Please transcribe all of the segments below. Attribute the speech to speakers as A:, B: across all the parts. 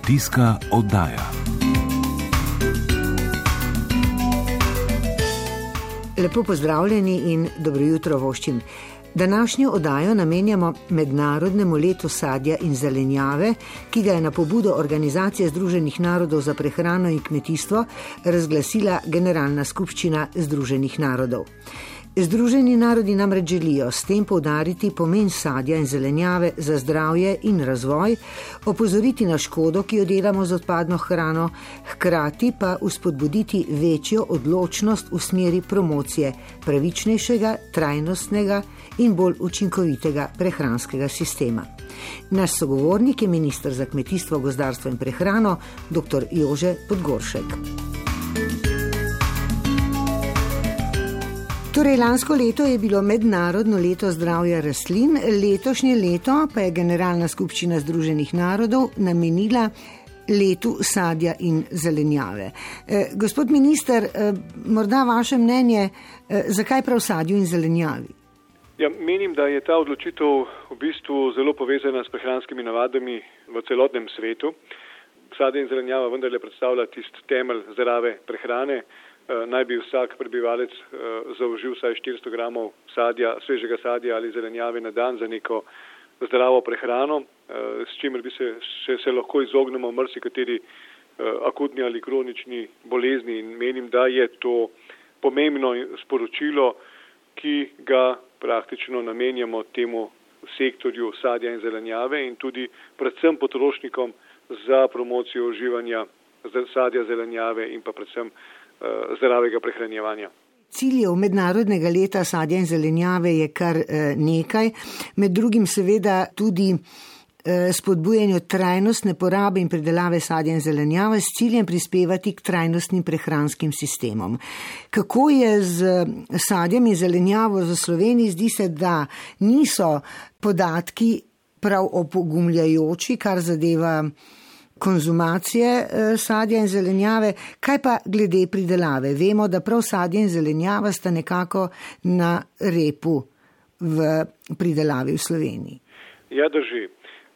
A: Kmetijska oddaja.
B: Lepo pozdravljeni in dobro jutro voščim. Današnjo oddajo namenjamo Mednarodnemu letu sadja in zelenjave, ki ga je na pobudo Organizacije Združenih narodov za prehrano in kmetijstvo razglasila Generalna skupščina Združenih narodov. Združeni narodi namreč želijo s tem povdariti pomen sadja in zelenjave za zdravje in razvoj, opozoriti na škodo, ki jo delamo z odpadno hrano, hkrati pa uspodbuditi večjo odločnost v smeri promocije pravičnejšega, trajnostnega in bolj učinkovitega prehranskega sistema. Naš sogovornik je ministr za kmetijstvo, gozdarstvo in prehrano, dr. Jože Podgoršek. Torej, lansko leto je bilo mednarodno leto zdravja rastlin, letošnje leto pa je Generalna skupščina Združenih narodov namenila letu sadja in zelenjave. Eh, gospod minister, eh, morda vaše mnenje, eh, zakaj prav sadju in zelenjavi?
C: Ja, menim, da je ta odločitev v bistvu zelo povezana s prehranskimi navadami v celotnem svetu. Sadje in zelenjava vendarle predstavlja tisti temelj zdrave prehrane. Eh, naj bi vsak prebivalec eh, zaužil vsaj 400 gramov sadja, svežega sadja ali zelenjave na dan za neko zdravo prehrano, eh, s čimer bi se, se, se lahko izognemo mrsikateri akutni ali kronični bolezni. In menim, da je to pomembno sporočilo, ki ga praktično namenjamo temu sektorju sadja in zelenjave in tudi predvsem potrošnikom za promocijo uživanja sadja, zelenjave in pa predvsem zdravega prehranjevanja.
B: Ciljev mednarodnega leta sadja in zelenjave je kar eh, nekaj, med drugim seveda tudi eh, spodbujanju trajnostne porabe in predelave sadja in zelenjave s ciljem prispevati k trajnostnim prehranskim sistemom. Kako je z sadjem in zelenjavo za Slovenijo? Zdi se, da niso podatki prav opogumljajoči, kar zadeva konzumacije eh, sadja in zelenjave, kaj pa glede pridelave? Vemo, da prav sadje in zelenjava sta nekako na repu v pridelavi v Sloveniji.
C: Ja, drži.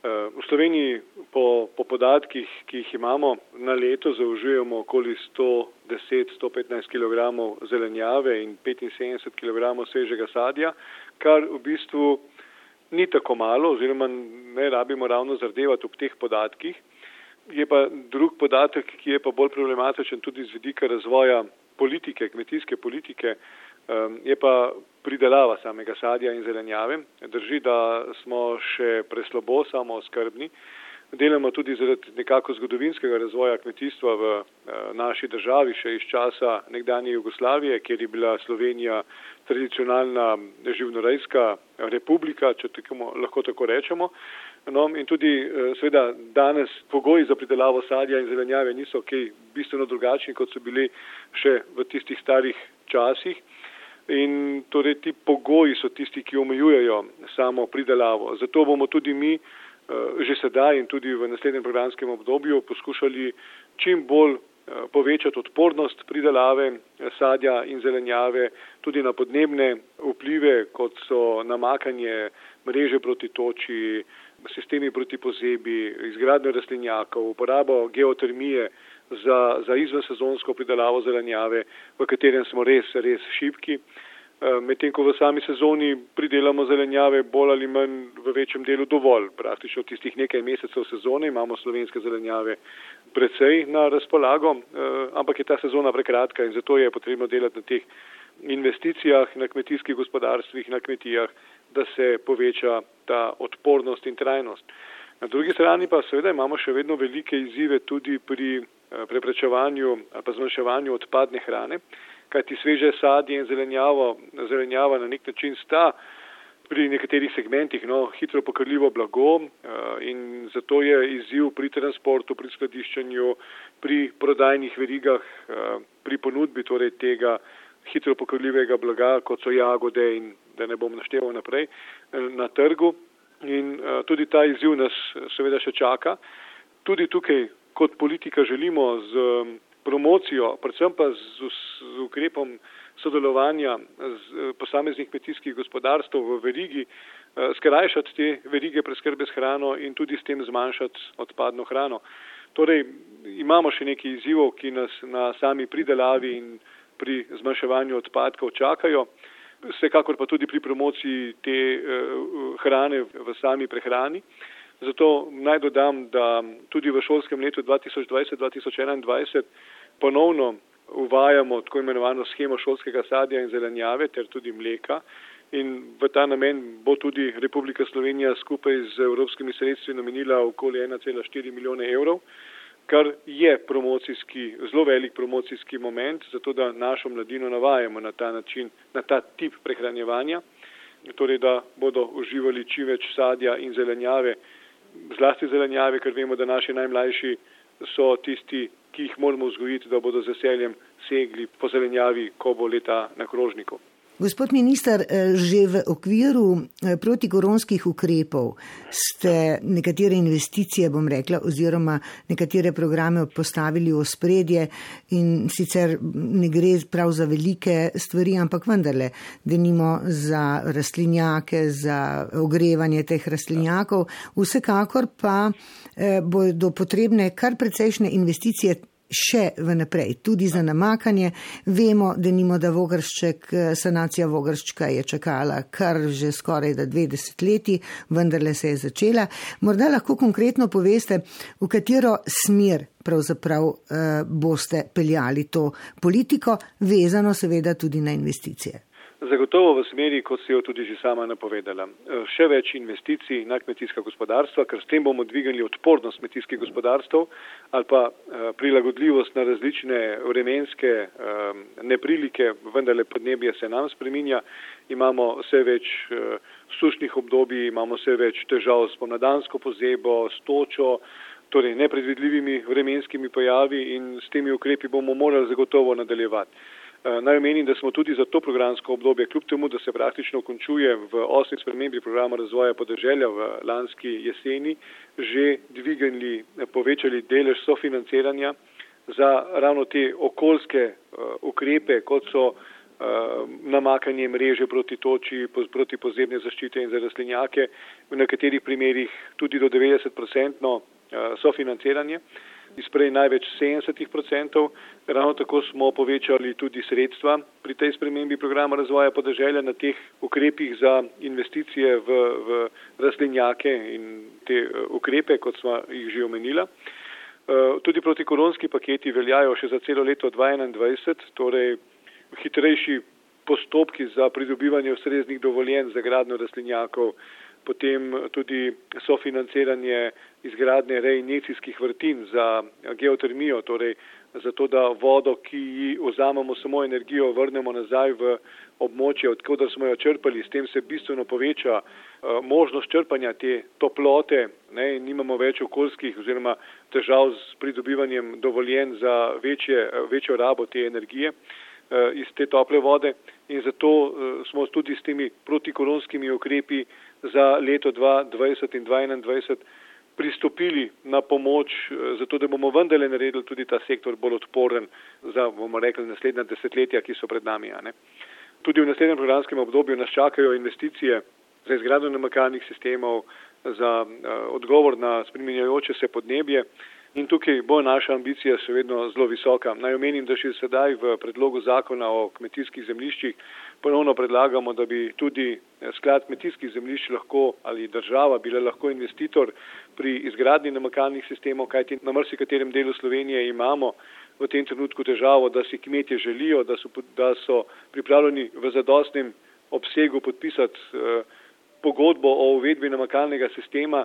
C: Eh, v Sloveniji po, po podatkih, ki jih imamo, na leto zaužijemo okoli 110-115 kg zelenjave in 75 kg svežega sadja, kar v bistvu ni tako malo oziroma ne rabimo ravno zardevati ob teh podatkih. Je pa drug podatek, ki je pa bolj problematičen tudi z vidika razvoja politike, kmetijske politike, um, je pa pridelava samega sadja in zelenjave. Drži, da smo še preslabo samo skrbni. Delamo tudi zaradi nekako zgodovinskega razvoja kmetijstva v uh, naši državi, še iz časa nekdanje Jugoslavije, kjer je bila Slovenija tradicionalna živnorejska republika, če tako, lahko tako rečemo. No, in tudi eh, seveda danes pogoji za pridelavo sadja in zelenjave niso kaj bistveno drugačni, kot so bili še v tistih starih časih. In torej ti pogoji so tisti, ki omejujejo samo pridelavo. Zato bomo tudi mi eh, že sedaj in tudi v naslednjem programskem obdobju poskušali čim bolj eh, povečati odpornost pridelave sadja in zelenjave tudi na podnebne vplive, kot so namakanje mreže proti toči, sistemi proti pozebi, izgradnjo rastlinjakov, uporabo geotermije za, za izvensezonsko pridelavo zelenjave, v katerem smo res, res šipki. Eh, medtem ko v sami sezoni pridelamo zelenjave bolj ali manj v večjem delu dovolj, praktično tistih nekaj mesecev sezone imamo slovenske zelenjave precej na razpolago, eh, ampak je ta sezona prekratka in zato je potrebno delati na teh investicijah, na kmetijskih gospodarstvih, na kmetijah, da se poveča ta odpornost in trajnost. Na drugi strani pa seveda imamo še vedno velike izzive tudi pri eh, preprečevanju ali pa zmanjševanju odpadne hrane, kajti sveže sadje in zelenjavo, zelenjava na nek način sta pri nekaterih segmentih no, hitro pokrljivo blago eh, in zato je izziv pri transportu, pri skladiščenju, pri prodajnih verigah, eh, pri ponudbi torej tega hitro pokrljivega blaga, kot so jagode in da ne bom našteval naprej, na trgu. In uh, tudi ta izziv nas seveda še čaka. Tudi tukaj kot politika želimo z um, promocijo, predvsem pa z, z ukrepom sodelovanja z posameznih kmetijskih gospodarstv v verigi, skrajšati te verige preskrbe s hrano in tudi s tem zmanjšati odpadno hrano. Torej, imamo še nekaj izzivov, ki nas na sami pridelavi in pri zmanjševanju odpadkov čakajo. Vsekakor pa tudi pri promociji te uh, hrane v sami prehrani. Zato naj dodam, da tudi v šolskem letu 2020-2021 ponovno uvajamo tako imenovano schemo šolskega sadja in zelenjave ter tudi mleka. In v ta namen bo tudi Republika Slovenija skupaj z evropskimi sredstvi namenila okoli 1,4 milijone evrov, kar je promocijski, zelo velik promocijski moment, zato da našo mladino navajamo na ta način, na ta tip prehranjevanja, torej da bodo uživali čim več sadja in zelenjave, zlasti zelenjave, ker vemo, da naši najmlajši so tisti, ki jih moramo vzgojiti, da bodo z veseljem segli po zelenjavi, ko bo leta na krožniku.
B: Gospod minister, eh, že v okviru eh, protikoronskih ukrepov ste nekatere investicije, bom rekla, oziroma nekatere programe postavili v spredje in sicer ne gre prav za velike stvari, ampak vendarle, da nimo za rastlinjake, za ogrevanje teh rastlinjakov. Vsekakor pa eh, bodo potrebne kar precejšnje investicije še vnaprej, tudi za namakanje. Vemo, da nimo, da vogršček, eh, sanacija vogrščka je čakala kar že skoraj da dve desetletji, vendarle se je začela. Morda lahko konkretno poveste, v katero smer pravzaprav eh, boste peljali to politiko, vezano seveda tudi na investicije.
C: Zagotovo v smeri, kot si jo tudi že sama napovedala. E, še več investicij na kmetijska gospodarstva, ker s tem bomo dvigali odpornost kmetijskih gospodarstv ali pa e, prilagodljivost na različne vremenske e, neprilike, vendarle podnebje se nam spreminja, imamo vse več sušnih obdobij, imamo vse več težav s pomladansko pozebo, s točo, torej nepredvidljivimi vremenskimi pojavi in s temi ukrepi bomo morali zagotovo nadaljevati. Eh, naj omenim, da smo tudi za to programsko obdobje, kljub temu, da se praktično končuje v osmi spremembi programa razvoja podeželja v lanski jeseni, že dvignili, eh, povečali delež sofinanciranja za ravno te okoljske uh, ukrepe, kot so namakanje mreže proti toči, proti pozemne zaščite in za rastlinjake, v nekaterih primerjih tudi do 90-procentno uh, sofinanciranje. Iz prej največ 70 odstotkov. Ravno tako smo povečali tudi sredstva pri tej spremembi programa razvoja podeželja na teh ukrepih za investicije v, v rastlinjake in te eh, ukrepe, kot smo jih že omenila. Eh, tudi protikoronski paketi veljajo še za celo leto 2021, torej hitrejši postopki za pridobivanje ustreznih dovoljenj za gradno rastlinjakov, potem tudi sofinanciranje izgradnje reinjecijskih vrtin za geotermijo, torej za to, da vodo, ki ji vzamemo samo energijo, vrnemo nazaj v območje, odkud smo jo črpali, s tem se bistveno poveča uh, možnost črpanja te toplote, ne, nimamo več okoljskih oziroma težav s pridobivanjem dovoljen za večje, večjo rabo te energije iz te tople vode. In zato smo tudi s temi protikoronskimi ukrepi za leto 2020 in 2021 pristopili na pomoč, eh, zato da bomo vendarle naredili tudi ta sektor bolj odporen za, bomo rekli, naslednja desetletja, ki so pred nami. Tudi v naslednjem programskem obdobju nas čakajo investicije za izgradnjo namakalnih sistemov, za uh, odgovor na spreminjajoče se podnebje. In tukaj bo naša ambicija še vedno zelo visoka. Naj omenim, da še sedaj v predlogu zakona o kmetijskih zemljiščih ponovno predlagamo, da bi tudi eh, sklad kmetijskih zemljišč lahko ali država bila lahko investitor pri izgradnji namakalnih sistemov, kajti na marsikaterem delu Slovenije imamo v tem trenutku težavo, da si kmetje želijo, da so, da so pripravljeni v zadostnem obsegu podpisati eh, pogodbo o uvedbi namakalnega sistema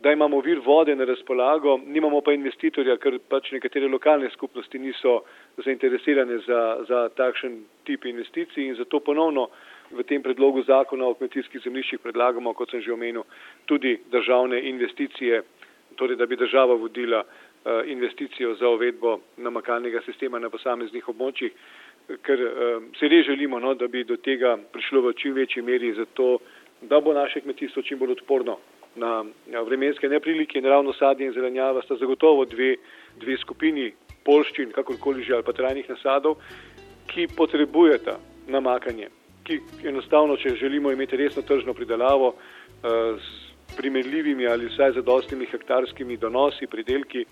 C: da imamo vir vode na razpolago, nimamo pa investitorja, ker pač nekatere lokalne skupnosti niso zainteresirane za, za takšen tip investicij in zato ponovno v tem predlogu zakona o kmetijskih zemljiščih predlagamo, kot sem že omenil, tudi državne investicije, torej da bi država vodila uh, investicijo za uvedbo namakalnega sistema na posameznih območjih, ker uh, se res želimo, no, da bi do tega prišlo v čim večji meri, zato da bo naše kmetijstvo čim bolj odporno na vremenske neprilike in ravno sadje in zelenjava sta zagotovo dve, dve skupini polščin, kakorkoli že ali pa trajnih nasadov, ki potrebujeta namakanje, ki enostavno, če želimo imeti resno tržno pridelavo, eh, primerljivimi ali vsaj zadostnimi hektarskimi donosi, pridelki,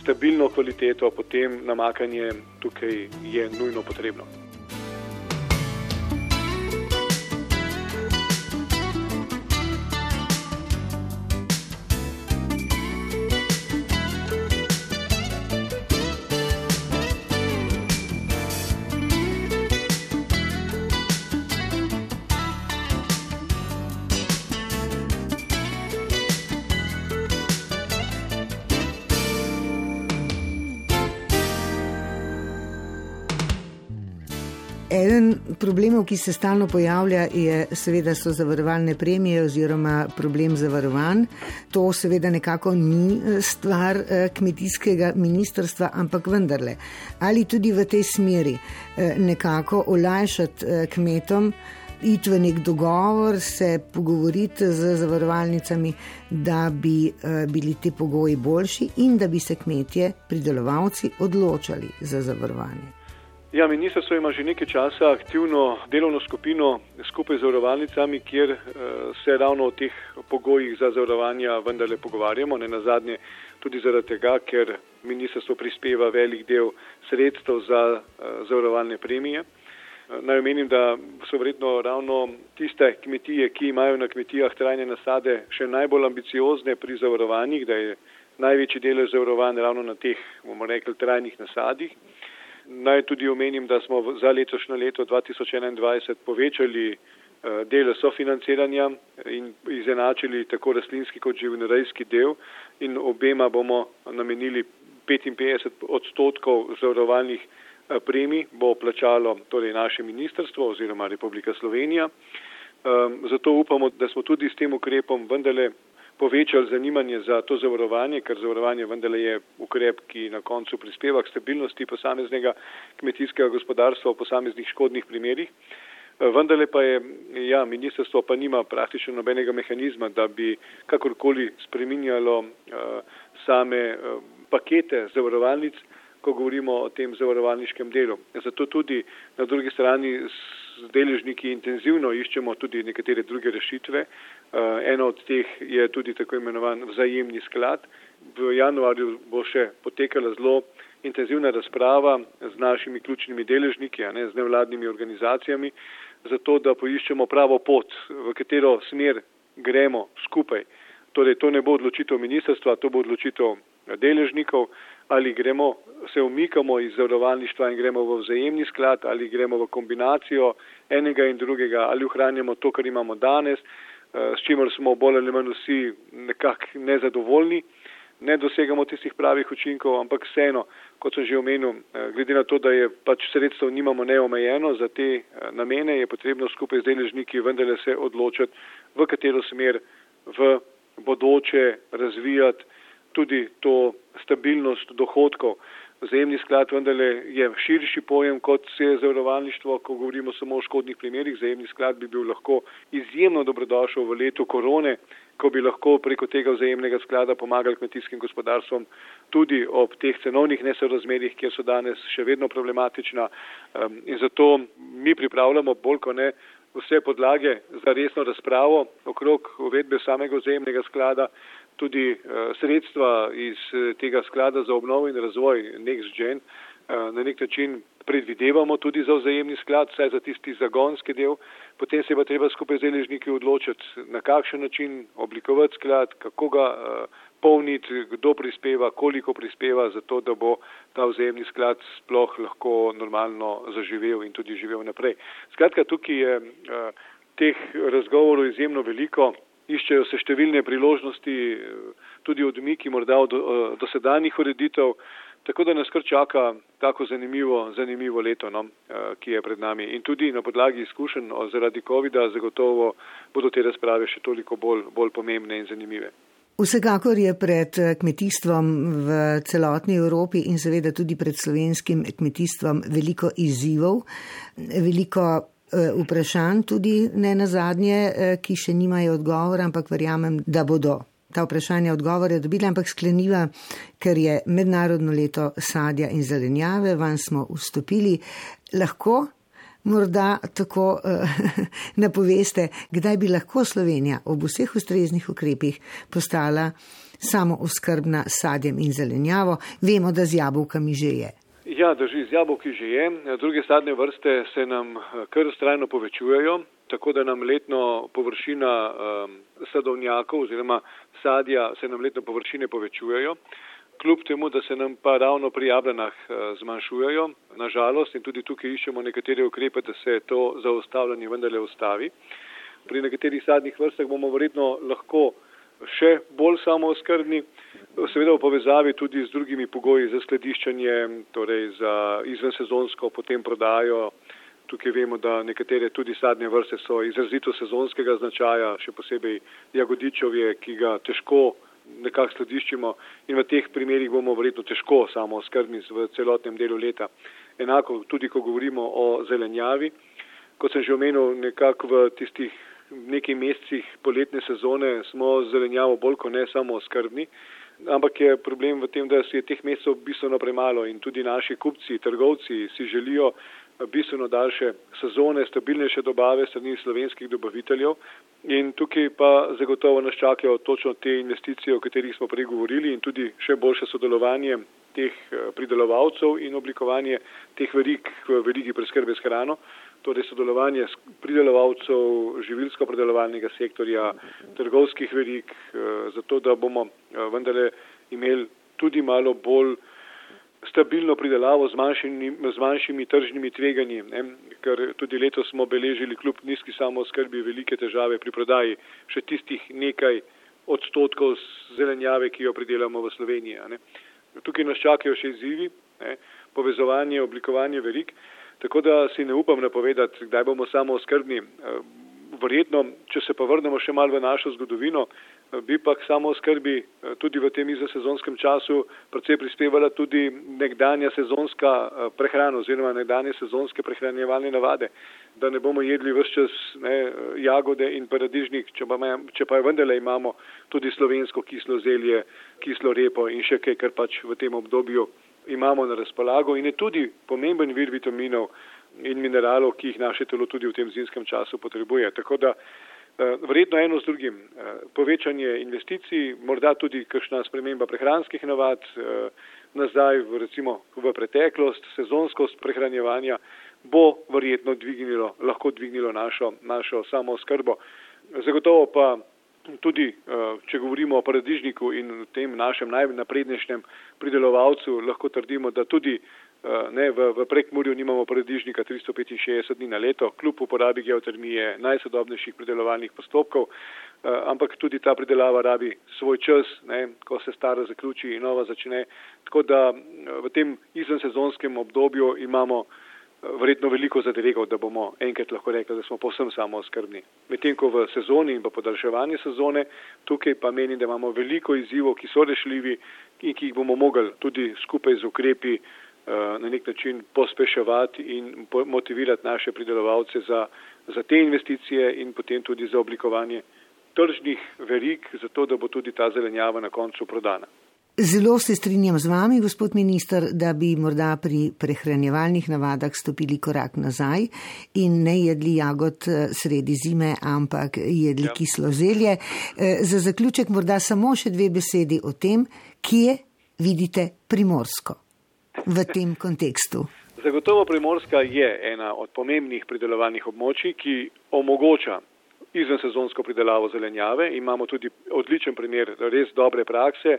C: stabilno kvaliteto, potem namakanje tukaj je nujno potrebno.
B: Eden problemov, ki se stalno pojavlja, je seveda so zavarovalne premije oziroma problem zavarovanj. To seveda nekako ni eh, stvar eh, kmetijskega ministrstva, ampak vendarle. Ali tudi v tej smeri eh, nekako olajšati kmetom, iti v nek dogovor, se pogovoriti z zavarovalnicami, da bi bili ti pogoji boljši in da bi se kmetje, pridelovalci odločali za zavarovanje.
C: Ja, ministrstvo ima že nekaj časa aktivno delovno skupino skupaj z zavarovalnicami, kjer uh, se ravno o teh pogojih za zavarovanja vendarle pogovarjamo. Ne na zadnje tudi zaradi tega, ker ministrstvo prispeva velik del sredstev za uh, zavarovalne premije. Uh, naj omenim, da so vredno ravno tiste kmetije, ki imajo na kmetijah trajne nasade, še najbolj ambiciozne pri zavarovanjih, da je največji delež zavarovanj ravno na teh, bomo rekli, trajnih nasadih. Naj tudi omenim, da smo za letošnjo leto 2021 povečali eh, dele sofinanciranja in izenačili tako rastlinski kot živinorejski del in obema bomo namenili 55 odstotkov zavarovalnih eh, premij, bo plačalo torej naše ministrstvo oziroma Republika Slovenija. Ehm, zato upamo, da smo tudi s tem ukrepom vendarle povečali zanimanje za to zavarovanje, ker zavarovanje vendarle je ukrep, ki na koncu prispeva k stabilnosti posameznega kmetijskega gospodarstva v posameznih škodnih primerjih. Eh, vendarle pa je, ja, ministrstvo pa nima praktično nobenega mehanizma, da bi kakorkoli spreminjalo uh, same uh, pakete zavarovalnic, ko govorimo o tem zavarovalniškem delu. Zato tudi na drugi strani z deležniki intenzivno iščemo tudi nekatere druge rešitve. Uh, eno od teh je tudi tako imenovan vzajemni sklad. V januarju bo še potekala zelo intenzivna razprava z našimi ključnimi deležniki, ne, z nevladnimi organizacijami, zato da poiščemo pravo pot, v katero smer gremo skupaj. Torej, to ne bo odločitev ministrstva, to bo odločitev deležnikov, ali gremo, se umikamo iz zavarovalništva in gremo v vzajemni sklad, ali gremo v kombinacijo enega in drugega, ali ohranjamo to, kar imamo danes, eh, s čimer smo bolj ali manj vsi nekako nezadovoljni, ne dosegamo tistih pravih učinkov, ampak vseeno, kot sem že omenil, eh, glede na to, da je pač sredstvo nimamo neomejeno za te eh, namene, je potrebno skupaj z deležniki vendarle se odločiti, v katero smer v bodoče razvijati tudi to stabilnost dohodkov. Vzajemni sklad vendarle je širši pojem kot vse zavarovalništvo, ko govorimo samo o škodnih primerih. Vzajemni sklad bi bil lahko izjemno dobrodošel v letu korone, ko bi lahko preko tega vzajemnega sklada pomagali kmetijskim gospodarstvom tudi ob teh cenovnih nesorazmerjih, kjer so danes še vedno problematična. In zato mi pripravljamo bolj kot ne vse podlage za resno razpravo okrog uvedbe samega vzajemnega sklada tudi uh, sredstva iz uh, tega sklada za obnovo in razvoj NextGen uh, na nek način predvidevamo tudi za vzajemni sklad, saj za tisti zagonski del, potem se pa treba skupaj z deležniki odločiti, na kakšen način oblikovati sklad, kako ga polniti, kdo prispeva, koliko prispeva, zato da bo ta vzajemni sklad sploh lahko normalno zaživel in tudi živel naprej. Skratka, tukaj je teh razgovorov izjemno veliko iščejo se številne priložnosti, tudi odmiki morda od dosedanjih ureditev, tako da nas kar čaka tako zanimivo, zanimivo leto, no, eh, ki je pred nami. In tudi na podlagi izkušenj zaradi COVID-a zagotovo bodo te razprave še toliko bolj, bolj pomembne in zanimive.
B: Vsekakor je pred eh, kmetijstvom v celotni Evropi in seveda tudi pred slovenskim kmetijstvom veliko izzivov, veliko Eh, vprašanj, tudi ne na zadnje, eh, ki še nimajo odgovora, ampak verjamem, da bodo ta vprašanja odgovore dobili, ampak skleniva, ker je mednarodno leto sadja in zelenjave, van smo vstopili, lahko morda tako uh, napoveste, kdaj bi lahko Slovenija ob vseh ustreznih ukrepih postala samo oskrbna sadjem in zelenjavo. Vemo, da z jabolkami že je.
C: Ja, drži, z jabolki že je. Druge sadne vrste se nam eh, kar strajno povečujejo, tako da nam letno površina um, sadovnjakov oziroma sadja se nam letno površine povečujejo kljub temu, da se nam pa ravno pri jablanah eh, zmanjšujejo, nažalost, in tudi tukaj iščemo nekatere ukrepe, da se to zaustavljanje vendarle ustavi. Pri nekaterih sadnih vrstah bomo verjetno lahko še bolj samooskrbni, seveda v povezavi tudi z drugimi pogoji za skladiščanje, torej za izvensezonsko potem prodajo. Tukaj vemo, da nekatere tudi sadne vrste so izrazito sezonskega značaja, še posebej jagodičovje, ki ga težko nekako skladiščimo in v teh primerjih bomo verjetno težko samo skrbni v celotnem delu leta. Enako tudi, ko govorimo o zelenjavi, kot sem že omenil, nekako v tistih nekaj mesecih poletne sezone smo zelenjavo bolj kot ne samo skrbni, ampak je problem v tem, da si je teh mesecev bistveno premalo in tudi naši kupci, trgovci si želijo bistveno daljše sezone, stabilnejše dobave strani slovenskih dobaviteljev. In tukaj pa zagotovo nas čakajo točno te investicije, o katerih smo prej govorili in tudi še boljše sodelovanje teh eh, pridelovalcev in oblikovanje teh verig v verigi preskrbe s hrano, torej sodelovanje pridelovalcev živilsko-predelovalnega sektorja, trgovskih verig, eh, zato da bomo eh, vendarle imeli tudi malo bolj stabilno pridelavo z manjšimi, z manjšimi tržnimi tveganji, ne? ker tudi letos smo beležili kljub nizki samozkrbi velike težave pri prodaji še tistih nekaj odstotkov zelenjave, ki jo pridelamo v Sloveniji. Ne? Tukaj nas čakajo še izzivi, ne? povezovanje, oblikovanje verik, tako da si ne upam napovedati, kdaj bomo samo skrbni. Verjetno, če se pa vrnemo še malo v našo zgodovino, bi pa k samo skrbi eh, tudi v tem izasezonskem času predvsej prispevala tudi nekdanja sezonska eh, prehrana oziroma nekdanje sezonske prehranjevalne navade, da ne bomo jedli vse čas ne, jagode in paradižnik, če pa, če pa vendarle imamo tudi slovensko kislo zelje, kislo repo in še kaj, kar pač v tem obdobju imamo na razpolago in je tudi pomemben vir vitaminov in mineralov, ki jih naše telo tudi v tem zimskem času potrebuje. Tako da Eh, verjetno eno z drugim. Eh, povečanje investicij, morda tudi kakšna sprememba prehranskih navad, eh, nazaj v, recimo v preteklost, sezonskost prehranjevanja bo verjetno dvignilo, lahko dvignilo našo, našo samo skrbo. Zagotovo pa tudi, če govorimo o paradižniku in tem našem najnaprednejšnjem pridelovalcu, lahko trdimo, da tudi Eh, ne, v, v prekmurju nimamo paradižnika 365 dni na leto, kljub uporabi geotermije, najsodobnejših pridelovalnih postopkov, eh, ampak tudi ta pridelava rabi svoj čas, ne, ko se stara zaključi in nova začne. Tako da eh, v tem izvensezonskem obdobju imamo verjetno veliko zaderegov, da bomo enkrat lahko rekli, da smo povsem samo skrbni. Medtem ko v sezoni in pa podaljševanje sezone, tukaj pa menim, da imamo veliko izzivov, ki so rešljivi in ki jih bomo mogli tudi skupaj z ukrepi Eh, na nek način pospeševati in motivirati naše pridelovalce za, za te investicije in potem tudi za oblikovanje tržnih verig, zato da bo tudi ta zelenjava na koncu prodana.
B: Zelo se strinjam z vami, gospod minister, da bi morda pri prehranjevalnih navadah stopili korak nazaj in ne jedli jagod eh, sredi zime, ampak jedli ja. kislo zelje. Eh, za zaključek morda samo še dve besedi o tem, kje vidite primorsko v tem kontekstu?
C: Zagotovo Primorska je ena od pomembnih pridelovalnih območij, ki omogoča izven sezonsko pridelavo zelenjave. Imamo tudi odličen primer res dobre prakse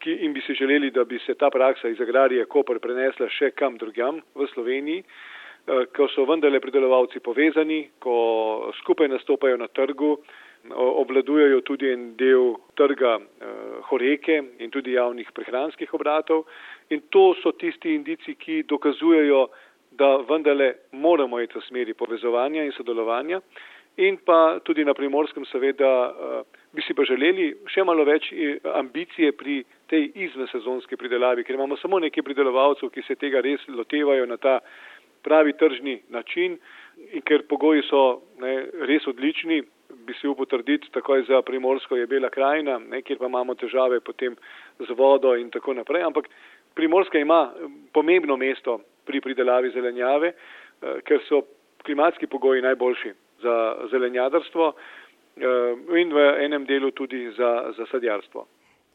C: ki, in bi si želeli, da bi se ta praksa iz agrarije Koper prenesla še kam drugam v Sloveniji, eh, ko so vendarle pridelovalci povezani, ko skupaj nastopajo na trgu, obladujejo tudi en del trga uh, horeke in tudi javnih prehranskih obratov. In to so tisti indici, ki dokazujejo, da vendarle moramo iti v smeri povezovanja in sodelovanja. In pa tudi na primorskem seveda uh, bi si pa želeli še malo več eh, ambicije pri tej izvensezonski pridelavi, ker imamo samo nekaj pridelovalcev, ki se tega res lotevajo na ta pravi tržni način in ker pogoji so ne, res odlični, bi si upal trditi, takoj za primorsko je bela krajina, ne, kjer pa imamo težave potem z vodo in tako naprej. Ampak primorska ima pomembno mesto pri pridelavi zelenjave, eh, ker so klimatski pogoji najboljši za zelenjadarstvo in v enem delu tudi za, za sadjarstvo.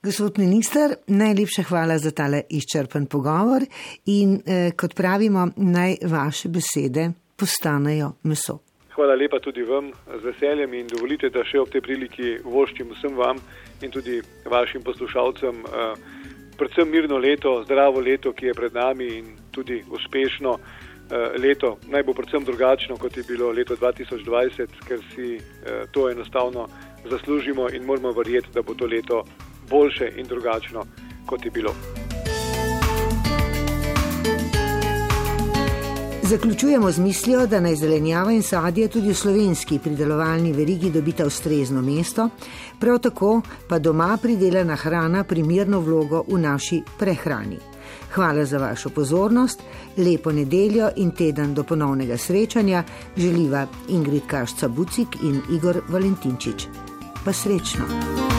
B: Gospod minister, najlepša hvala za tale izčrpen pogovor in eh, kot pravimo, naj vaše besede postanejo meso.
C: Hvala lepa tudi vam z veseljem in dovolite, da še ob tej priliki voščim vsem vam in tudi vašim poslušalcem eh, predvsem mirno leto, zdravo leto, ki je pred nami in tudi uspešno eh, leto. Naj bo predvsem drugačno, kot je bilo leto 2020, ker si eh, to enostavno zaslužimo in moramo verjeti, da bo to leto boljše in drugačno, kot je bilo.
B: Zaključujemo z mislijo, da naj zelenjava in sadje tudi v slovenski pridelovalni verigi dobita ustrezno mesto, prav tako pa doma pridelana hrana primerno vlogo v naši prehrani. Hvala za vašo pozornost, lepo nedeljo in teden do ponovnega srečanja želiva Ingrid Kašca Bucik in Igor Valentinčič. Pa srečno!